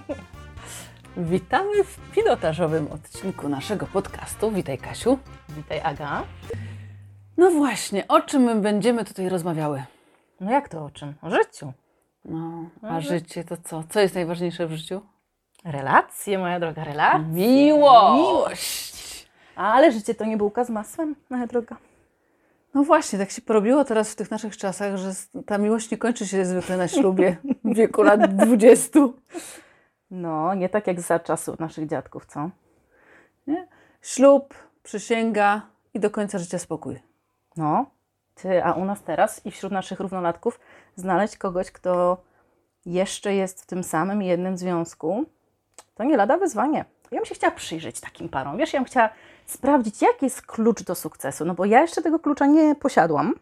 Witamy w pilotażowym odcinku naszego podcastu. Witaj Kasiu. Witaj Aga. No właśnie, o czym my będziemy tutaj rozmawiały? No jak to o czym? O życiu. No, a Mhm. życie to co? Co jest najważniejsze w życiu? Relacje, moja droga, relacje. Miłość! Ale życie to nie bułka z masłem, moja droga. No właśnie, tak się porobiło teraz w tych naszych czasach, że ta miłość nie kończy się zwykle na ślubie w wieku lat 20. No, nie tak jak za czasu naszych dziadków, co? Nie? Ślub, przysięga i do końca życia spokój. No, ty, a u nas teraz i wśród naszych równolatków znaleźć kogoś, kto jeszcze jest w tym samym jednym związku, to nie lada wyzwanie. Ja bym się chciała przyjrzeć takim parom. Wiesz, ja bym chciała sprawdzić, jaki jest klucz do sukcesu, no bo ja jeszcze tego klucza nie posiadłam.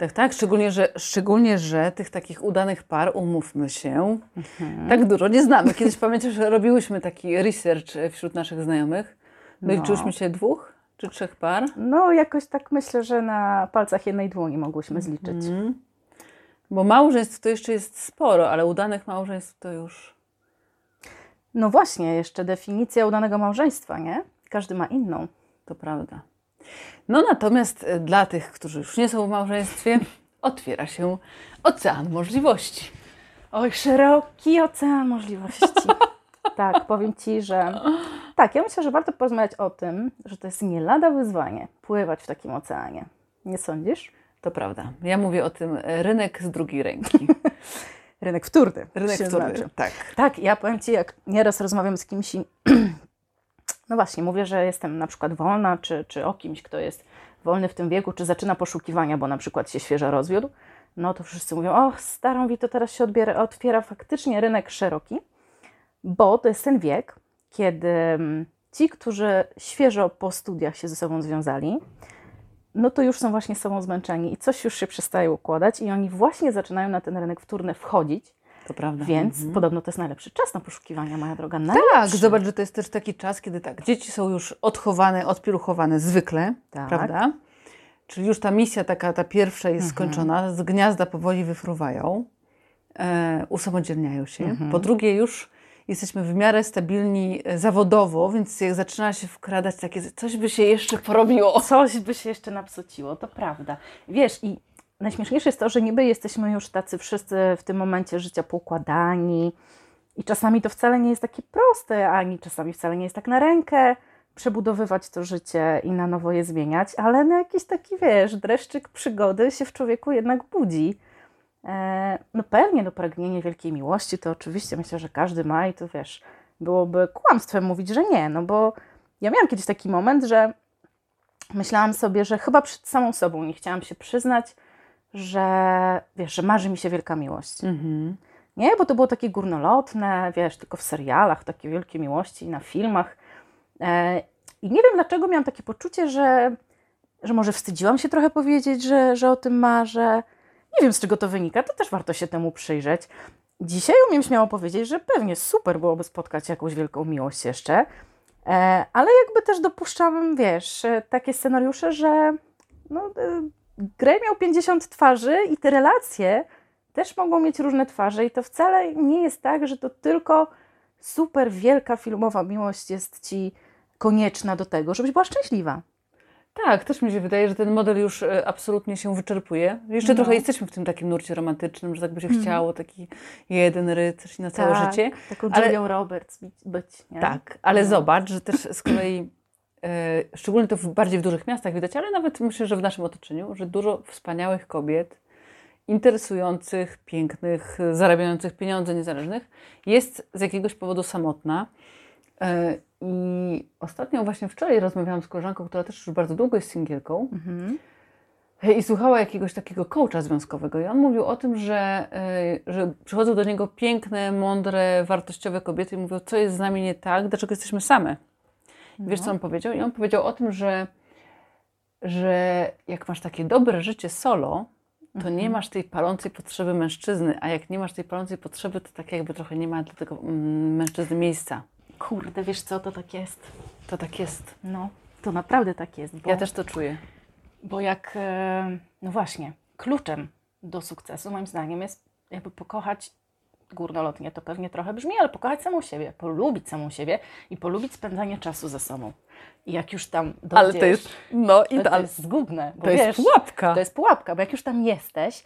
Tak, tak, szczególnie że, szczególnie, że tych takich udanych par, umówmy się, tak dużo nie znamy. Kiedyś pamiętasz, że robiłyśmy taki research e, wśród naszych znajomych. Doliczyłyśmy się dwóch czy trzech par. No, jakoś tak myślę, że na palcach jednej dłoni mogłyśmy zliczyć. Mhm. Bo małżeństw to jeszcze jest sporo, ale udanych małżeństw to już... No właśnie, jeszcze definicja udanego małżeństwa, nie? Każdy ma inną. To prawda. No natomiast e, dla tych, którzy już nie są w małżeństwie, otwiera się ocean możliwości. Oj, szeroki ocean możliwości. tak, powiem Ci, że tak, ja myślę, że warto porozmawiać o tym, że to jest nie lada wyzwanie pływać w takim oceanie. Nie sądzisz? To prawda. Ja mówię o tym e, rynek z drugiej ręki. Rynek wtórny. Rynek wtórny, znaczy. tak. Tak, ja powiem Ci, jak nieraz rozmawiam z kimś i no właśnie, mówię, że jestem na przykład wolna, czy, czy o kimś, kto jest wolny w tym wieku, czy zaczyna poszukiwania, bo na przykład się świeżo rozwiódł, no to wszyscy mówią, o starą to teraz się odbiera, otwiera faktycznie rynek szeroki, bo to jest ten wiek, kiedy mm, ci, którzy świeżo po studiach się ze sobą związali, no to już są właśnie sobą zmęczeni i coś już się przestaje układać i oni właśnie zaczynają na ten rynek wtórny wchodzić, To prawda. więc Mhm. podobno to jest najlepszy czas na poszukiwania, moja droga. Tak, Najlepszy. zobacz, że to jest też taki czas, kiedy tak, dzieci są już odchowane, odpieluchowane zwykle, Tak. prawda? Czyli już ta misja taka, ta pierwsza jest Mhm. skończona, z gniazda powoli wyfruwają, e, usamodzielniają się. Mhm. Po drugie już jesteśmy w miarę stabilni e, zawodowo, więc jak zaczyna się wkradać takie, coś by się jeszcze porobiło. Coś by się jeszcze napsuciło, to prawda. Wiesz, i najśmieszniejsze jest to, że niby jesteśmy już tacy wszyscy w tym momencie życia poukładani i czasami to wcale nie jest takie proste, ani czasami wcale nie jest tak na rękę przebudowywać to życie i na nowo je zmieniać, ale na jakiś taki, wiesz, dreszczyk przygody się w człowieku jednak budzi. E, no pewnie do pragnienia wielkiej miłości to oczywiście myślę, że każdy ma i to wiesz, byłoby kłamstwem mówić, że nie, no bo ja miałam kiedyś taki moment, że myślałam sobie, że chyba przed samą sobą nie chciałam się przyznać, że wiesz, że marzy mi się wielka miłość. Mhm. Nie, bo to było takie górnolotne, wiesz, tylko w serialach, takie wielkie miłości, na filmach. E, I nie wiem dlaczego miałam takie poczucie, że, że może wstydziłam się trochę powiedzieć, że, że o tym marzę. Nie wiem z czego to wynika, to też warto się temu przyjrzeć. Dzisiaj umiem śmiało powiedzieć, że pewnie super byłoby spotkać jakąś wielką miłość jeszcze, e, ale jakby też dopuszczam, wiesz, e, takie scenariusze, że no, Grey miał 50 twarzy i te relacje też mogą mieć różne twarze i to wcale nie jest tak, że to tylko super wielka filmowa miłość jest ci konieczna do tego, żebyś była szczęśliwa. Tak, też mi się wydaje, że ten model już e, absolutnie się wyczerpuje. Jeszcze No. trochę jesteśmy w tym takim nurcie romantycznym, że tak by się chciało, taki jeden rycerz na całe Tak, życie. Taką Ale- Julią Roberts być, nie? Tak, ale No. zobacz, że też z kolei, szczególnie to w, bardziej w dużych miastach widać, ale nawet myślę, że w naszym otoczeniu, że dużo wspaniałych kobiet, interesujących, pięknych, e, zarabiających pieniądze niezależnych, jest z jakiegoś powodu samotna. E, I ostatnio właśnie wczoraj rozmawiałam z koleżanką, która też już bardzo długo jest singielką. Mhm. I słuchała jakiegoś takiego coacha związkowego i on mówił o tym, że, że przychodzą do niego piękne, mądre, wartościowe kobiety i mówią, co jest z nami nie tak, dlaczego jesteśmy same. Wiesz, co on powiedział? I on powiedział o tym, że, że jak masz takie dobre życie solo, to nie masz tej palącej potrzeby mężczyzny, a jak nie masz tej palącej potrzeby, to tak jakby trochę nie ma dla tego mm, mężczyzny miejsca. Kurde, wiesz co, to tak jest. To tak jest. No, to naprawdę tak jest. Bo, Ja też to czuję. Bo jak, e, no właśnie, kluczem do sukcesu moim zdaniem jest jakby pokochać górnolotnie to pewnie trochę brzmi, ale pokochać samą siebie, polubić samą siebie i polubić spędzanie czasu ze sobą. I jak już tam dojdziesz, Ale to jest, no i to, to jest zgubne, bo to jest wiesz, pułapka. to jest pułapka, bo jak już tam jesteś,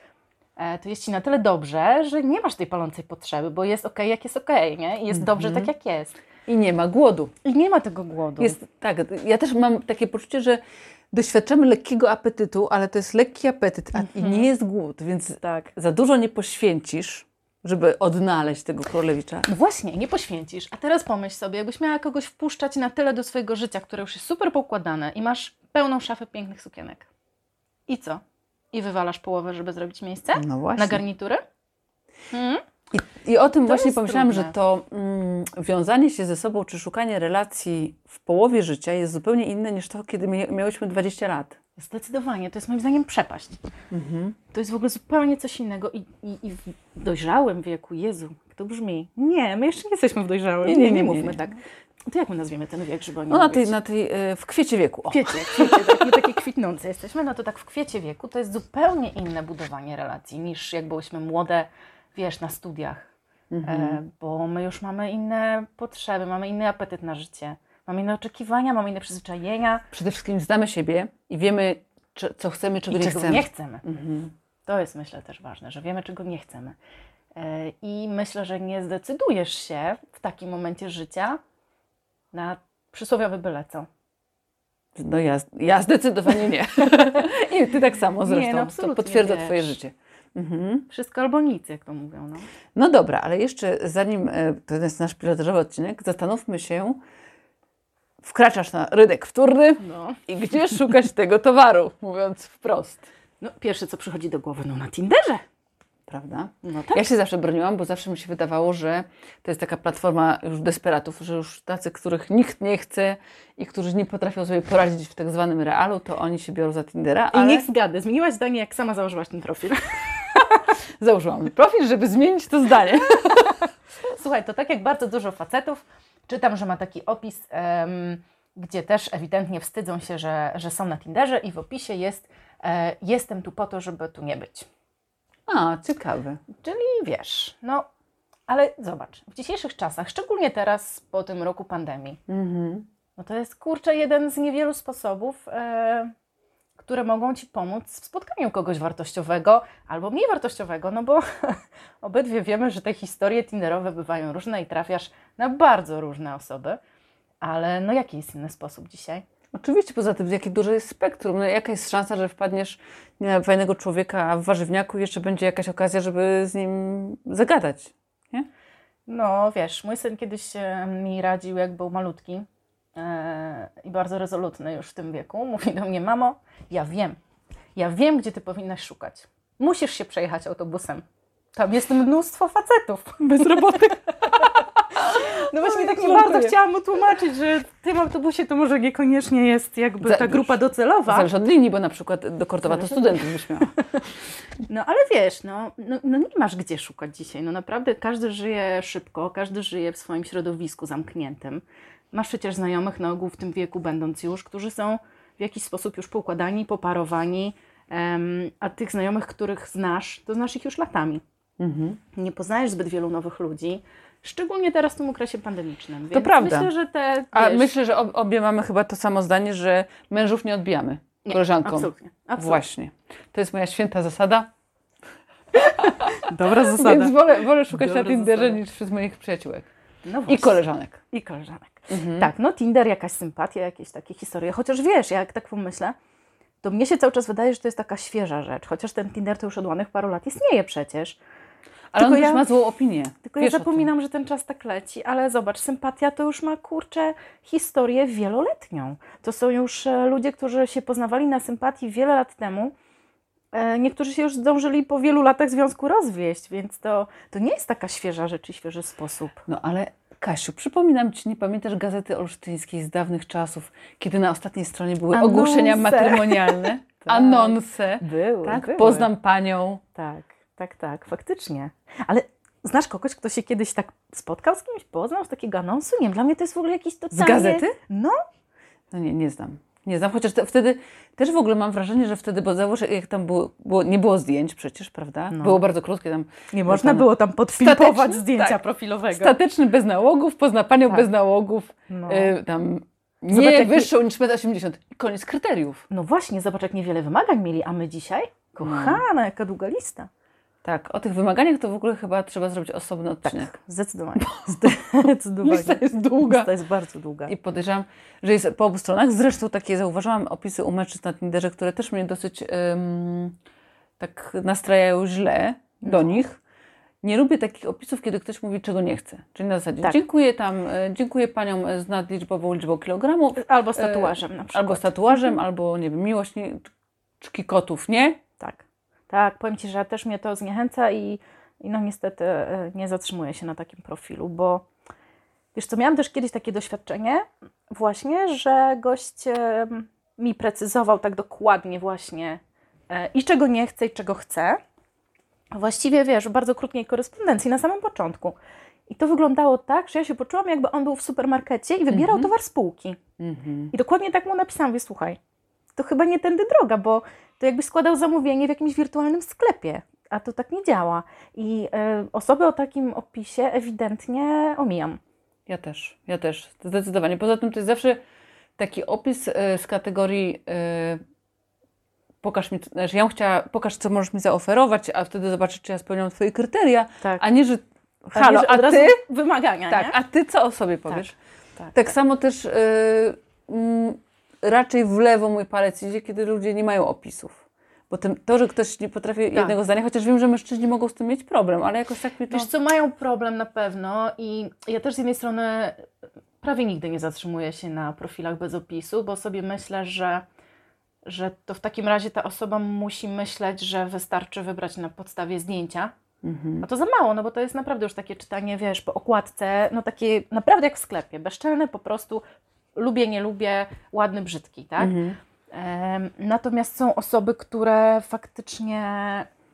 e, to jest Ci na tyle dobrze, że nie masz tej palącej potrzeby, bo jest okej, jak jest okej, nie? I jest dobrze tak, jak jest. I nie ma głodu. I nie ma tego głodu. Jest, tak, ja też mam takie poczucie, że doświadczamy lekkiego apetytu, ale to jest lekki apetyt, a i nie jest głód, więc tak. za dużo nie poświęcisz, żeby odnaleźć tego królewicza. No właśnie, nie poświęcisz. A teraz pomyśl sobie, jakbyś miała kogoś wpuszczać na tyle do swojego życia, które już jest super poukładane i masz pełną szafę pięknych sukienek. I co? I wywalasz połowę, żeby zrobić miejsce? No właśnie. Na garnitury? Hmm? I, I o tym To właśnie pomyślałam, trudne. że to mm, wiązanie się ze sobą, czy szukanie relacji w połowie życia jest zupełnie inne niż to, kiedy mia- miałyśmy 20 lat. Zdecydowanie, to jest moim zdaniem przepaść. To jest w ogóle zupełnie coś innego i, i, i w dojrzałym wieku, Jezu, to brzmi. Nie, my jeszcze nie jesteśmy w dojrzałym. Nie, nie, nie, nie, mówmy tak. To jak my nazwiemy ten wiek, żeby o No na tej, na tej, e, w kwiecie wieku. O. kwiecie, kwiecie tak, my takie kwitnące jesteśmy, no to tak w kwiecie wieku to jest zupełnie inne budowanie relacji niż jak byłyśmy młode, wiesz, na studiach. E, bo my już mamy inne potrzeby, mamy inny apetyt na życie, mamy inne oczekiwania, mamy inne przyzwyczajenia Przede wszystkim znamy siebie i wiemy, czy, co chcemy, czego i nie czego chcemy. nie chcemy. To jest myślę też ważne, że wiemy, czego nie chcemy. E, I myślę, że nie zdecydujesz się w takim momencie życia na przysłowiowe byle co. No ja, ja zdecydowanie nie. I ty tak samo zresztą. no to potwierdza wiesz. twoje życie. Mhm. Wszystko albo nic, jak to mówią. No. No dobra, ale jeszcze zanim e, to jest nasz pilotażowy odcinek, zastanówmy się, wkraczasz na rynek wtórny No. i gdzie szukać tego towaru, mówiąc wprost, no, pierwsze, co przychodzi do głowy, no na Tinderze. prawda? No tak. Ja się zawsze broniłam, bo zawsze mi się wydawało, że to jest taka platforma już desperatów, że już tacy, których nikt nie chce i którzy nie potrafią sobie poradzić w tak zwanym realu, to oni się biorą za Tindera, I ale niech zgadę, zmieniłaś zdanie, jak sama założyłaś ten profil. założyłam profil, żeby zmienić to zdanie. Słuchaj, to tak jak bardzo dużo facetów, czytam, że ma taki opis, gdzie też ewidentnie wstydzą się, że, że są na Tinderze i w opisie jest e, jestem tu po to, żeby tu nie być. A, ciekawe. Czyli wiesz, no, ale zobacz, w dzisiejszych czasach, szczególnie teraz po tym roku pandemii, Mhm. no to jest kurczę jeden z niewielu sposobów, e, które mogą Ci pomóc w spotkaniu kogoś wartościowego albo mniej wartościowego, no bo obydwie wiemy, że te historie tinderowe bywają różne i trafiasz na bardzo różne osoby, ale no jaki jest inny sposób dzisiaj? Oczywiście, poza tym, jakie duże jest spektrum. No, jaka jest szansa, że wpadniesz nie, na fajnego człowieka, a w warzywniaku jeszcze będzie jakaś okazja, żeby z nim zagadać. Nie? No wiesz, mój syn kiedyś mi radził, jak był malutki i bardzo rezolutny już w tym wieku. Mówi do mnie, mamo, ja wiem, ja wiem, gdzie ty powinnaś szukać. Musisz się przejechać autobusem. Tam jest mnóstwo facetów. Bezrobotny. No właśnie tak nie bardzo chciałam mu tłumaczyć, że w tym autobusie to może niekoniecznie jest jakby ta grupa docelowa. Zależy od linii, bo na przykład do Kortowa to studentów byś miała. No ale wiesz, no, no, no nie masz gdzie szukać dzisiaj. No naprawdę każdy żyje szybko, każdy żyje w swoim środowisku zamkniętym. Masz przecież znajomych na ogół w tym wieku będąc już, którzy są w jakiś sposób już poukładani, poparowani, a tych znajomych, których znasz, to znasz ich już latami. Mhm. Nie poznajesz zbyt wielu nowych ludzi, szczególnie teraz w tym okresie pandemicznym. Więc prawda. Myślę, że te. A wiesz, myślę, że ob- obie mamy chyba to samo zdanie, że mężów nie odbijamy nie, koleżankom. Absolutnie. absolutnie. Właśnie. To jest moja święta zasada. Dobra Więc wolę, wolę szukać Dobra na Tinderze zasada. niż wśród moich przyjaciółek. No I koleżanek. I koleżanek. Mhm. Tak, no Tinder, jakaś sympatia, jakieś takie historie. Chociaż wiesz, jak tak pomyślę, to mnie się cały czas wydaje, że to jest taka świeża rzecz. Chociaż ten Tinder to już od ładnych paru lat istnieje przecież. Ale Tylko on ja- ma złą opinię. Tylko Wiesz ja zapominam, że ten czas tak leci, ale zobacz, sympatia to już ma kurczę historię wieloletnią. To są już e, ludzie, którzy się poznawali na sympatii wiele lat temu. E, Niektórzy się już zdążyli po wielu latach związku rozwieść, więc to, to nie jest taka świeża rzecz i świeży sposób. No ale Kasiu, przypominam Ci, nie pamiętasz Gazety Olsztyńskiej z dawnych czasów, kiedy na ostatniej stronie były Anonse. ogłoszenia matrymonialne, Tak. anonse, Były, tak? były. Poznam Panią. Tak, tak, tak, faktycznie. Ale znasz kogoś, kto się kiedyś tak spotkał z kimś, poznał z takiego anonsu? Nie wiem, dla mnie to jest w ogóle jakiś totalnie... gazety? No, No nie, nie znam. Nie znam, chociaż te, wtedy też w ogóle mam wrażenie, że wtedy, bo zauważ, jak tam było, było nie było zdjęć przecież, prawda? No. Było bardzo krótkie tam. Nie można tam było tam podfilmować zdjęcia tak. profilowego. Statyczny bez nałogów, pozna panią Tak. bez nałogów, No. y, tam Zobacz, nie jaki- wyższą niż 1,80 m. Koniec kryteriów. No właśnie, zobacz jak niewiele wymagań mieli, a my dzisiaj? Kochana, jaka długa lista. Tak, o tych wymaganiach to w ogóle chyba trzeba zrobić osobny odcinek. Zdecydowanie. Zdecydowanie. Lista jest długa. Lista jest bardzo długa. I podejrzewam, że jest po obu stronach. Zresztą takie zauważyłam opisy u mężczyzn na Tinderze, które też mnie dosyć ym, tak nastrajają źle do No. nich. Nie lubię takich opisów, kiedy ktoś mówi, czego nie chce. Czyli na zasadzie Tak. dziękuję tam, e, dziękuję paniom z nadliczbową liczbą kilogramów, Albo z tatuażem na przykład. albo z tatuażem, albo nie wiem, miłość nie, kotów, nie? Tak. Powiem Ci, że też mnie to zniechęca i, i no niestety e, nie zatrzymuję się na takim profilu, bo wiesz co, miałam też kiedyś takie doświadczenie właśnie, że gość mi precyzował tak dokładnie właśnie e, i czego nie chce i czego chce. Właściwie, wiesz, w bardzo krótkiej korespondencji na samym początku. I to wyglądało tak, że ja się poczułam, jakby on był w supermarkecie i wybierał Mhm. towar z półki. Mhm. I dokładnie tak mu napisałam, wie, słuchaj, to chyba nie tędy droga, bo to jakbyś składał zamówienie w jakimś wirtualnym sklepie, a to tak nie działa. I e, osoby o takim opisie ewidentnie omijam. Ja też, ja też, zdecydowanie. Poza tym to jest zawsze taki opis e, z kategorii e, pokaż mi, znaczy ja bym chciała, pokaż co możesz mi zaoferować, a wtedy zobaczysz, czy ja spełniam twoje kryteria, Tak. a nie, że A nie, halo, że a od razu ty? Wymagania, Tak, nie? a ty co o sobie powiesz? tak, Tak samo też mm, raczej w lewo mój palec idzie, kiedy ludzie nie mają opisów. Bo tym, to, że ktoś nie potrafi jednego zdania, chociaż wiem, że mężczyźni mogą z tym mieć problem, ale jakoś tak mi to... Wiesz co, mają problem na pewno i ja też z jednej strony prawie nigdy nie zatrzymuję się na profilach bez opisu, bo sobie myślę, że, że to w takim razie ta osoba musi myśleć, że wystarczy wybrać na podstawie zdjęcia, Mhm. A to za mało, no bo to jest naprawdę już takie czytanie, wiesz, po okładce, no takie naprawdę jak w sklepie, bezczelne po prostu, lubię, nie lubię, ładny, brzydki, tak? Mhm. Natomiast są osoby, które faktycznie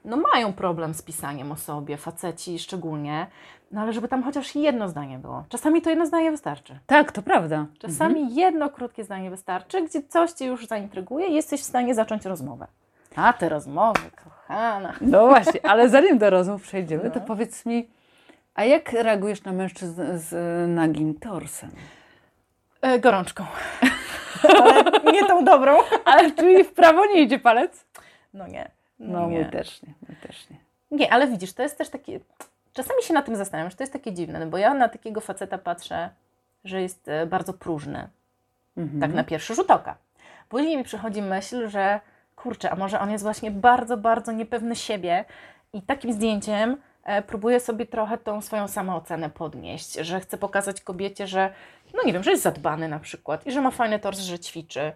no mają problem z pisaniem o sobie, faceci szczególnie, no ale żeby tam chociaż jedno zdanie było. Czasami to jedno zdanie wystarczy. Tak, to prawda. Czasami jedno krótkie zdanie wystarczy, gdzie coś Cię już zaintryguje i jesteś w stanie zacząć rozmowę. A te rozmowy, kochana. No właśnie, ale zanim do rozmów przejdziemy, to No. powiedz mi, a jak reagujesz na mężczyzn z nagim torsem? E, gorączką. ale nie tą dobrą. Ale czyli w prawo nie idzie palec? No nie. No, nie. mój też nie, mój też nie. Nie, ale widzisz, to jest też takie. Czasami się na tym zastanawiam, że to jest takie dziwne, no bo ja na takiego faceta patrzę, że jest e, bardzo próżny, Mhm. tak na pierwszy rzut oka. Później mi przychodzi myśl, że kurczę, a może on jest właśnie bardzo, bardzo niepewny siebie i takim zdjęciem e, próbuje sobie trochę tą swoją samoocenę podnieść, że chce pokazać kobiecie, że no nie wiem, że jest zadbany na przykład i że ma fajny tors, że ćwiczy,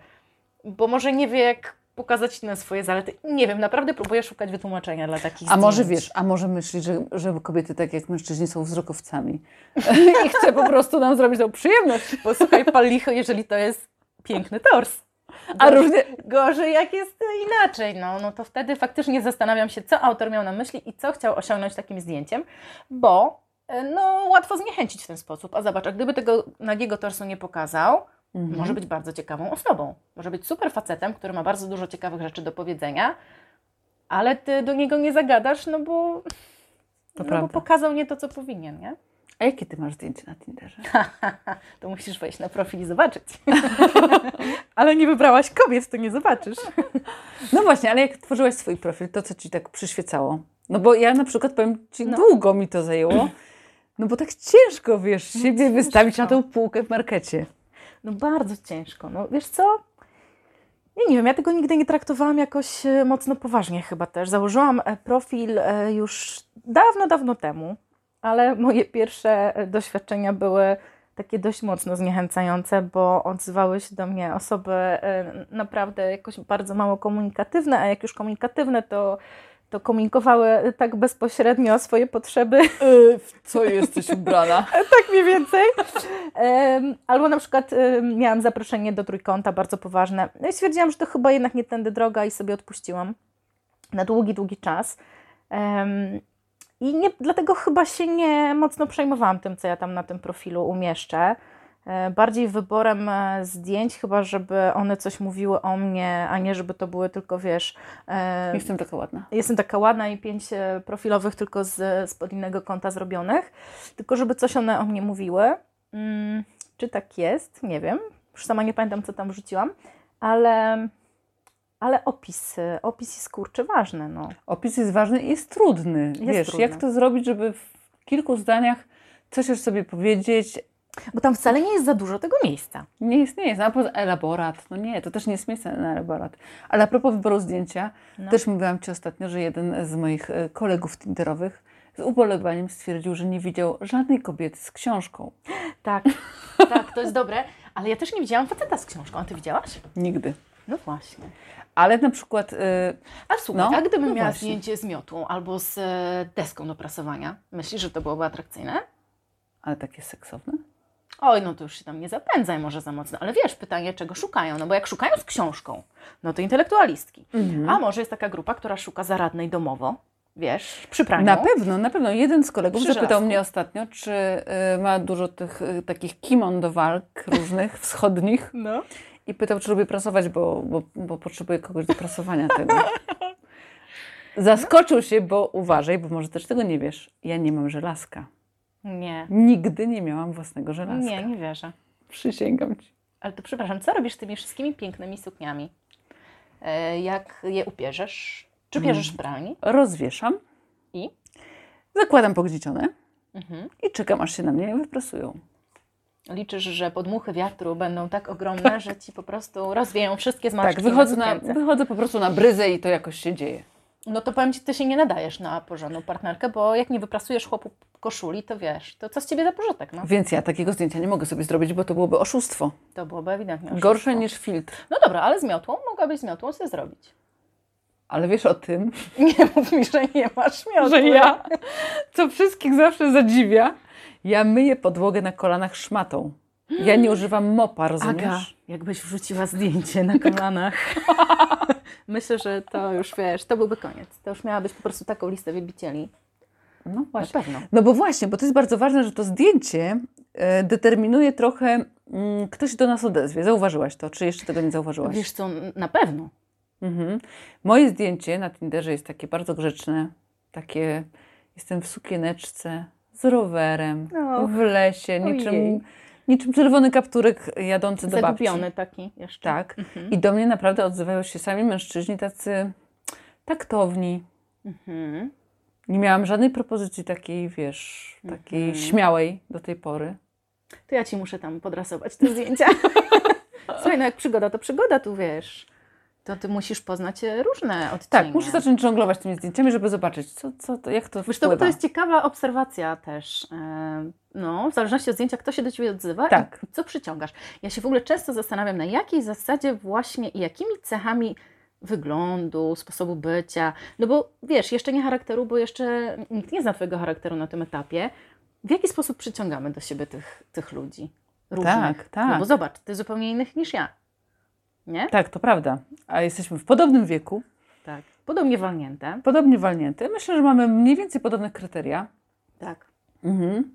bo może nie wie jak pokazać na swoje zalety. Nie wiem, naprawdę próbuję szukać wytłumaczenia dla takich A zdjęć. może wiesz, a może myślisz, że, że kobiety tak jak mężczyźni są wzrokowcami i chce po prostu nam zrobić tą przyjemność. Posłuchaj, pal licho, jeżeli to jest piękny tors. A różnie, Gorzej, jak jest inaczej, no, no to wtedy faktycznie zastanawiam się, co autor miał na myśli i co chciał osiągnąć takim zdjęciem, bo e, no, łatwo zniechęcić w ten sposób. A zobacz, a gdyby tego nagiego torsu nie pokazał, Mhm. może być bardzo ciekawą osobą. Może być super facetem, który ma bardzo dużo ciekawych rzeczy do powiedzenia, ale ty do niego nie zagadasz, no bo, To no bo pokazał nie to, co powinien, nie? A jakie ty masz zdjęcie na Tinderze? to musisz wejść na profil i zobaczyć. ale nie wybrałaś kobiet, to nie zobaczysz. No właśnie, ale jak tworzyłaś swój profil, to co ci tak przyświecało? No bo ja na przykład powiem ci, No. długo mi to zajęło. No bo tak ciężko, wiesz, siebie ciężko. wystawić na tą półkę w markecie. No bardzo ciężko. No wiesz co? Ja nie wiem, ja tego nigdy nie traktowałam jakoś e, mocno poważnie chyba też. Założyłam e, profil e, już dawno, dawno temu, ale moje pierwsze e, doświadczenia były takie dość mocno zniechęcające, bo odzywały się do mnie osoby e, naprawdę jakoś bardzo mało komunikatywne, a jak już komunikatywne, to, to komunikowały tak bezpośrednio swoje potrzeby w co jesteś ubrana? tak mniej więcej. Albo na przykład miałam zaproszenie do trójkąta, bardzo poważne. No i stwierdziłam, że to chyba jednak nie tędy droga i sobie odpuściłam na długi, długi czas. I nie, dlatego chyba się nie mocno przejmowałam tym, co ja tam na tym profilu umieszczę. e, bardziej wyborem e, zdjęć, chyba żeby one coś mówiły o mnie, a nie żeby to były tylko, wiesz... e, Jestem taka ładna. Jestem taka ładna i pięć profilowych tylko z, z pod innego konta zrobionych, tylko żeby coś one o mnie mówiły. Mm, czy tak jest? Nie wiem. Już sama nie pamiętam, co tam wrzuciłam, ale, ale opis, opis jest kurczę ważny. No. Opis jest ważny i jest trudny. Wiesz, trudny. jak to zrobić, żeby w kilku zdaniach coś już sobie powiedzieć, Bo tam wcale nie jest za dużo tego miejsca. Nie jest, nie jest. A poza elaborat, no nie, to też nie jest miejsce na elaborat. Ale a propos wyboru zdjęcia, No. też mówiłam Ci ostatnio, że jeden z moich e, kolegów tinderowych z ubolewaniem stwierdził, że nie widział żadnej kobiety z książką. Tak, tak, to jest dobre. Ale ja też nie widziałam faceta z książką. A ty widziałaś? Nigdy. No właśnie. Ale na przykład, e, A słuchaj, No, a gdybym no miała właśnie. zdjęcie z miotłą albo z e, deską do prasowania, myślisz, że to byłoby atrakcyjne? ale takie seksowne? Oj, no to już się tam nie zapędzaj może za mocno. Ale wiesz, pytanie, czego szukają? No bo jak szukają z książką, no to intelektualistki. Mhm. A może jest taka grupa, która szuka zaradnej domowo, wiesz, przy praniu. Na pewno, na pewno. Jeden z kolegów Przy zapytał żelazku. mnie ostatnio, czy e, ma dużo tych e, takich kimon do walk różnych, wschodnich. No. I pytał, czy lubię prasować, bo, bo, bo potrzebuję kogoś do prasowania tego. Zaskoczył się, bo uważaj, bo może też tego nie wiesz. Ja nie mam żelazka. Nie, Nigdy nie miałam własnego żelazka. nie, nie wierzę. Przysięgam ci. Ale to przepraszam, co robisz z tymi wszystkimi pięknymi sukniami? E, jak je upierzesz? Czy bierzesz w pralni? Rozwieszam, I? zakładam pogniecione Mhm. i czekam, aż się na mnie wyprasują. Liczysz, że podmuchy wiatru będą tak ogromne, że ci po prostu rozwieją wszystkie zmarszczki Tak, wychodzę, na, wychodzę po prostu na bryzę i to jakoś się dzieje. No to powiem Ci, Ty się nie nadajesz na porządną partnerkę, bo jak nie wyprasujesz chłopu koszuli, to wiesz, to co z Ciebie za pożytek, no? Więc ja takiego zdjęcia nie mogę sobie zrobić, bo to byłoby oszustwo. To byłoby ewidentnie Gorsze oszustwo. niż filtr. No dobra, ale z miotłą mogłabyś z miotłą sobie zrobić. Ale wiesz o tym, Nie mów mi, że nie masz miotły. że ja, co wszystkich zawsze zadziwia, ja myję podłogę na kolanach szmatą. Ja nie używam mopa, rozumiesz? Aga, jakbyś wrzuciła zdjęcie na kolanach. Myślę, że to już wiesz, to byłby koniec. To już miałabyś po prostu taką listę wielbicieli. No Na właśnie. pewno. No bo właśnie, bo to jest bardzo ważne, że to zdjęcie e, determinuje trochę, mm, kto się do nas odezwie. Zauważyłaś to, czy jeszcze tego nie zauważyłaś? Wiesz co, na pewno. Mhm. Moje zdjęcie na Tinderze jest takie bardzo grzeczne, takie jestem w sukieneczce, z rowerem, Och, w lesie, niczym, ojej. niczym czerwony kapturek jadący do babci. Zagubiony taki jeszcze. Tak. Mhm. I do mnie naprawdę odzywają się sami mężczyźni tacy taktowni. Mhm. Nie miałam żadnej propozycji takiej, wiesz, takiej Mhm. śmiałej do tej pory. To ja Ci muszę tam podrasować te zdjęcia. Słuchaj, no jak przygoda, to przygoda, tu wiesz. To Ty musisz poznać e, różne odcienie. Tak, muszę zacząć żonglować tymi zdjęciami, żeby zobaczyć, co, co to, jak to Wiesz, to, wpływa. to jest ciekawa obserwacja też. e, No, w zależności od zdjęcia, kto się do Ciebie odzywa Tak. i co przyciągasz. Ja się w ogóle często zastanawiam, na jakiej zasadzie właśnie i jakimi cechami wyglądu, sposobu bycia, no bo wiesz, jeszcze nie charakteru, bo jeszcze nikt nie zna Twojego charakteru na tym etapie. W jaki sposób przyciągamy do siebie tych, tych ludzi? Różnych. Tak, tak. No bo zobacz, Ty zupełnie innych niż ja. Nie? Tak, to prawda. A jesteśmy w podobnym wieku, Tak. Podobnie walnięte. podobnie walnięte. Myślę, że mamy mniej więcej podobne kryteria. Tak. Mhm.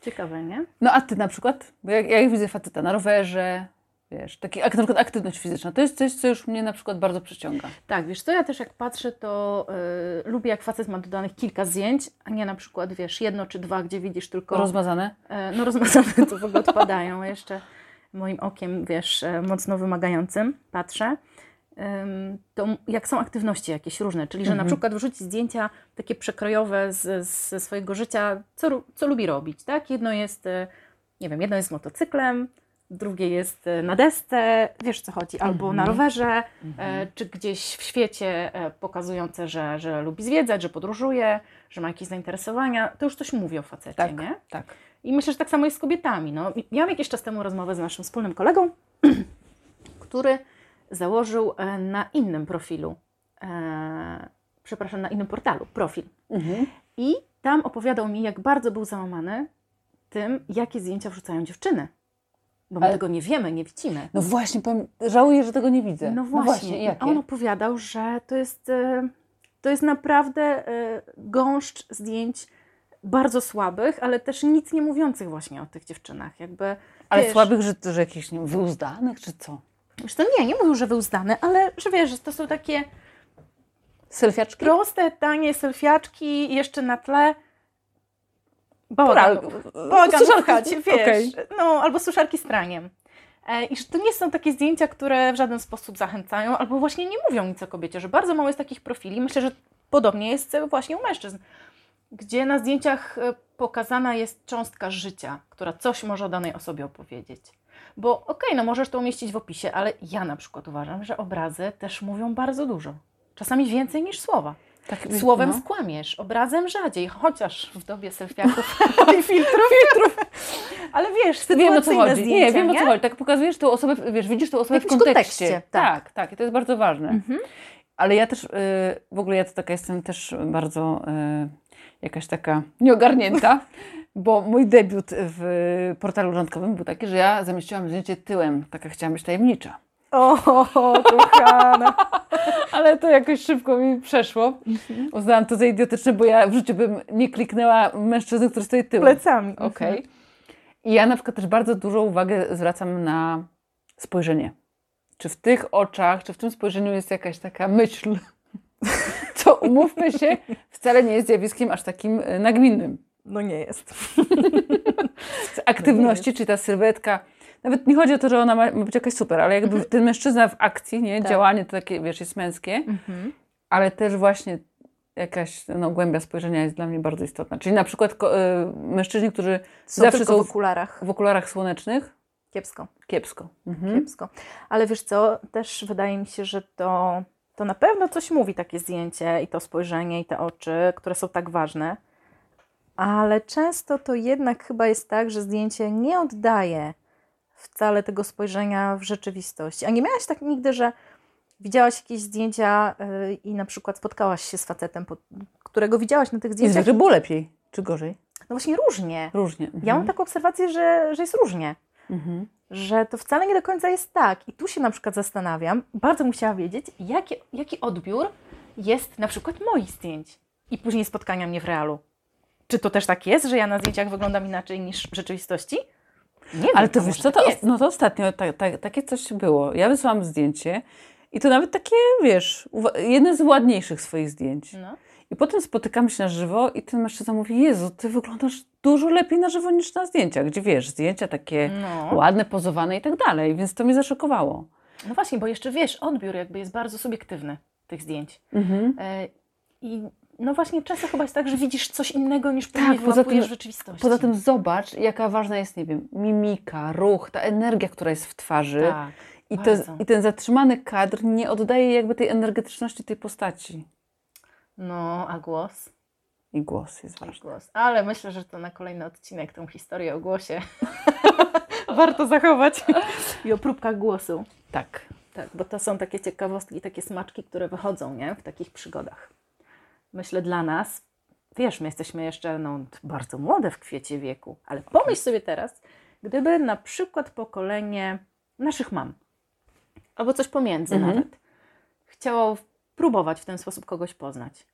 Ciekawe, nie? No a ty na przykład? Bo jak, jak widzę faceta na rowerze, wiesz, taki, ak- na przykład aktywność fizyczna, to jest coś, co już mnie na przykład bardzo przyciąga. Tak, wiesz co, ja też jak patrzę, to y, lubię jak facet ma dodanych kilka zdjęć, a nie na przykład, wiesz, jedno czy dwa, gdzie widzisz tylko... Rozmazane? e, no rozmazane to w ogóle odpadają jeszcze moim okiem, wiesz, e, mocno wymagającym patrzę. To jak są aktywności jakieś różne, czyli że na Mhm. przykład wrzucić zdjęcia takie przekrojowe z, ze swojego życia, co, co lubi robić, tak? Jedno jest, e, nie wiem, jedno jest z motocyklem, drugie jest e, na desce, wiesz co chodzi, albo na Mhm. rowerze, e, czy gdzieś w świecie pokazujące, że, że lubi zwiedzać, że podróżuje, że ma jakieś zainteresowania, to już coś mówi o facecie, Tak, nie? tak. I myślę, że tak samo jest z kobietami. No, miałam jakiś czas temu rozmowę z naszym wspólnym kolegą, który założył e, na innym profilu, e, przepraszam, na innym portalu profil. Mhm. I tam opowiadał mi, jak bardzo był załamany tym, jakie zdjęcia wrzucają dziewczyny. Bo my Ale- tego nie wiemy, nie widzimy. No właśnie, powiem, żałuję, że tego nie widzę. No właśnie, I jakie? on opowiadał, że to jest, e, to jest naprawdę e, gąszcz zdjęć bardzo słabych, ale też nic nie mówiących właśnie o tych dziewczynach. Jakby, Ale wiesz, słabych, że, że jakichś nie wyuzdanych, czy co? Wiesz, to nie, nie mówił, że wyuzdane, ale że wiesz, że to są takie Selfiaczki? proste, tanie selfiaczki jeszcze na tle bałagan, bałagan w suszarki- wiesz, okej. no, albo suszarki z praniem. E, I że to nie są takie zdjęcia, które w żaden sposób zachęcają, albo właśnie nie mówią nic o kobiecie, że bardzo mało jest takich profili. Myślę, że podobnie jest właśnie u mężczyzn, gdzie na zdjęciach e, pokazana jest cząstka życia, która coś może o danej osobie opowiedzieć. Bo okej, no możesz to umieścić w opisie, ale ja na przykład uważam, że obrazy też mówią bardzo dużo. Czasami więcej niż słowa. Tak, Słowem no. skłamiesz, obrazem rzadziej, chociaż w dobie selfiaków i filtrów. filtrów. Ale wiesz, Wiem o co chodzi. zdjęcia, Nie, wiem o nie? co chodzi. Tak pokazujesz tą osobę, wiesz, widzisz tą osobę w jakimś kontekście. kontekście, tak. tak, tak. I to jest bardzo ważne. Mhm. Ale ja też, y, w ogóle ja to taka jestem też bardzo y, jakaś taka nieogarnięta, bo mój debiut w portalu randkowym był taki, że ja zamieściłam zdjęcie tyłem. Taka chciałam być tajemnicza. O, kochana. Ale to jakoś szybko mi przeszło. Mhm. Uznałam to za idiotyczne, bo ja w życiu bym nie kliknęła mężczyzny, który stoi tyłem. Plecami. Okej. I ja na przykład też bardzo dużą uwagę zwracam na spojrzenie. Czy w tych oczach, czy w tym spojrzeniu jest jakaś taka myśl, co umówmy się, wcale nie jest zjawiskiem aż takim e, nagminnym. No nie jest. Z aktywności, czy ta sylwetka, nawet nie chodzi o to, że ona ma, ma być jakaś super, ale jakby ten mężczyzna w akcji, nie? Tak. działanie to takie, wiesz, jest męskie, Mhm. ale też właśnie jakaś no, głębia spojrzenia jest dla mnie bardzo istotna. Czyli na przykład ko- y, mężczyźni, którzy Są zawsze są w okularach. w okularach słonecznych, Kiepsko. kiepsko. Mhm. Kiepsko. Ale wiesz co, też wydaje mi się, że to, to na pewno coś mówi takie zdjęcie i to spojrzenie i te oczy, które są tak ważne. Ale często to jednak chyba jest tak, że zdjęcie nie oddaje wcale tego spojrzenia w rzeczywistości. A nie miałaś tak nigdy, że widziałaś jakieś zdjęcia yy, i na przykład spotkałaś się z facetem, po- którego widziałaś na tych zdjęciach? zwykle było lepiej, czy gorzej? No właśnie różnie. Różnie. Mhm. Ja mam taką obserwację, że, że jest różnie. Mhm. że to wcale nie do końca jest tak. I tu się na przykład zastanawiam, bardzo bym chciała wiedzieć, jaki, jaki odbiór jest na przykład moich zdjęć i później spotkania mnie w realu. Czy to też tak jest, że ja na zdjęciach wyglądam inaczej niż w rzeczywistości? Nie wiem, Ale to wiesz co, tak to, no to ostatnio ta, ta, takie coś było. Ja wysłałam zdjęcie i to nawet takie, wiesz, jedne z ładniejszych swoich zdjęć. No. I potem spotykamy się na żywo i ten mężczyzna mówi, Jezu, ty wyglądasz dużo lepiej na żywo niż na zdjęciach, gdzie wiesz, zdjęcia takie No. ładne, pozowane i tak dalej, więc to mnie zaszokowało. no właśnie, bo jeszcze wiesz, odbiór jakby jest bardzo subiektywny tych zdjęć. Mhm. E, I no właśnie często chyba jest tak, że widzisz coś innego niż Tak, poza tym- w rzeczywistości. Poza tym zobacz, jaka ważna jest, nie wiem, mimika, ruch, ta energia, która jest w twarzy. tak, I, to. I ten zatrzymany kadr nie oddaje jakby tej energetyczności tej postaci. No, a głos? I głos jest ważny. głos. Ale myślę, że to na kolejny odcinek tą historię o głosie warto zachować. I o próbkach głosu. Tak. Tak, bo to są takie ciekawostki, takie smaczki, które wychodzą nie? w takich przygodach. Myślę dla nas, wiesz, my jesteśmy jeszcze no, bardzo młode w kwiecie wieku, ale pomyśl sobie teraz, gdyby na przykład pokolenie naszych mam, albo coś pomiędzy Mhm. nawet, chciało próbować w ten sposób kogoś poznać.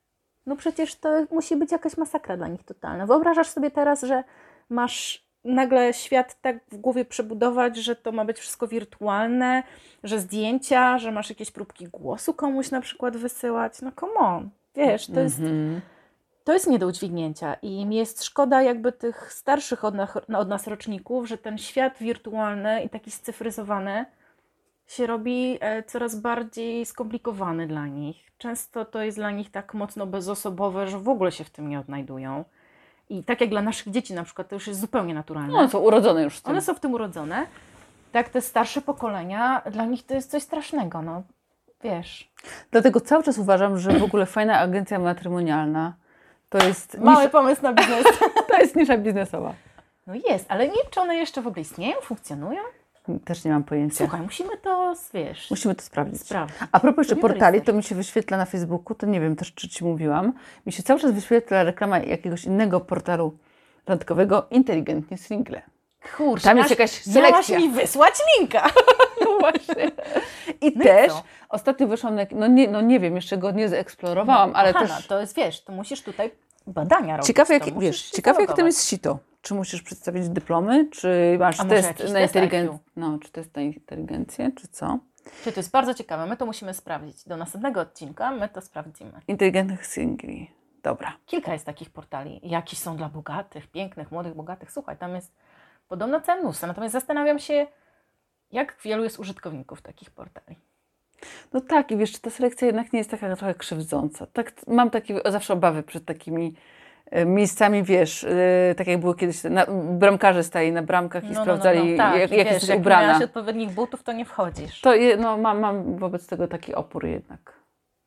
No przecież to musi być jakaś masakra dla nich totalna. Wyobrażasz sobie teraz, że masz nagle świat tak w głowie przebudować, że to ma być wszystko wirtualne, że zdjęcia, że masz jakieś próbki głosu komuś na przykład wysyłać. No come on. Wiesz, to jest, Mhm. to jest nie do udźwignięcia i mi jest szkoda jakby tych starszych od nas, od nas roczników, że ten świat wirtualny i taki scyfryzowany się robi e, coraz bardziej skomplikowany dla nich. Często to jest dla nich tak mocno bezosobowe, że w ogóle się w tym nie odnajdują. I tak jak dla naszych dzieci na przykład, to już jest zupełnie naturalne. No, są urodzone już z tym. One są w tym urodzone. Tak, te starsze pokolenia, dla nich to jest coś strasznego, no. Wiesz. Dlatego cały czas uważam, że w ogóle fajna agencja matrymonialna to jest, Mały pomysł na biznes. to jest nisza biznesowa. No jest, ale nie wiem, czy one jeszcze w ogóle istnieją, funkcjonują. Też nie mam pojęcia. Słuchaj, musimy to, wiesz, Musimy to sprawdzić. sprawdzić. A propos jeszcze portali, to mi się wyświetla na Facebooku, to nie wiem też, czy Ci mówiłam, mi się cały czas wyświetla reklama jakiegoś innego portalu randkowego, inteligentnie single. Kurczę, Tam jest jakaś Miałaś selekcja. mi wysłać linka. No właśnie. I No i też co? ostatnio wyszłam na, no nie, no nie wiem, jeszcze go nie zeksplorowałam, ale Kochana, też to jest, wiesz, to musisz tutaj badania robić. Ciekawe, jak, wiesz, ciekawe jak tam jest sito. Czy musisz przedstawić dyplomy, czy masz A test na inteligencję? No, czy test na inteligencję, czy co? Czyli to jest bardzo ciekawe. My to musimy sprawdzić. Do następnego odcinka my to sprawdzimy. Inteligentnych singli. Dobra. Kilka jest takich portali. Jakiś są dla bogatych, pięknych, młodych, bogatych. Słuchaj, tam jest podobno całe mnóstwo. Natomiast zastanawiam się, jak wielu jest użytkowników takich portali. No tak, i wiesz, czy ta selekcja jednak nie jest taka trochę krzywdząca. Tak, mam takie zawsze obawy przed takimi miejscami, wiesz, e, tak jak było kiedyś, na, bramkarze stali na bramkach i sprawdzali, Tak, jak, jak wiesz, jesteś jak nie ubrana. miałaś odpowiednich butów, to nie wchodzisz. To je, no, mam, mam wobec tego taki opór jednak.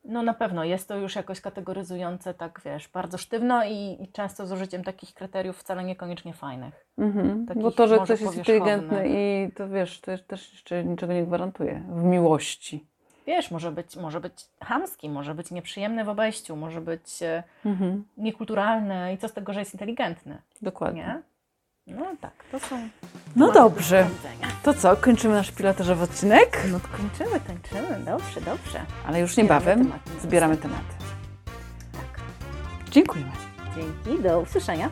No na pewno jest to już jakoś kategoryzujące, tak wiesz, bardzo sztywno i, i często z użyciem takich kryteriów wcale niekoniecznie fajnych. Mhm. Takich Bo to, że ktoś jest inteligentny i to wiesz, to też jeszcze niczego nie gwarantuje w miłości. Wiesz, może być, może być chamski, może być nieprzyjemny w obejściu, może być e, Mhm. niekulturalny i co z tego, że jest inteligentny, Dokładnie. nie? No tak, to są... No do dobrze. sprawdzenia. To co, kończymy nasz pilotażowy odcinek? No kończymy, kończymy, dobrze, dobrze. Ale już Zbieramy niebawem tematy. zbieramy tematy. Tak. Dziękujemy. Dzięki, do usłyszenia.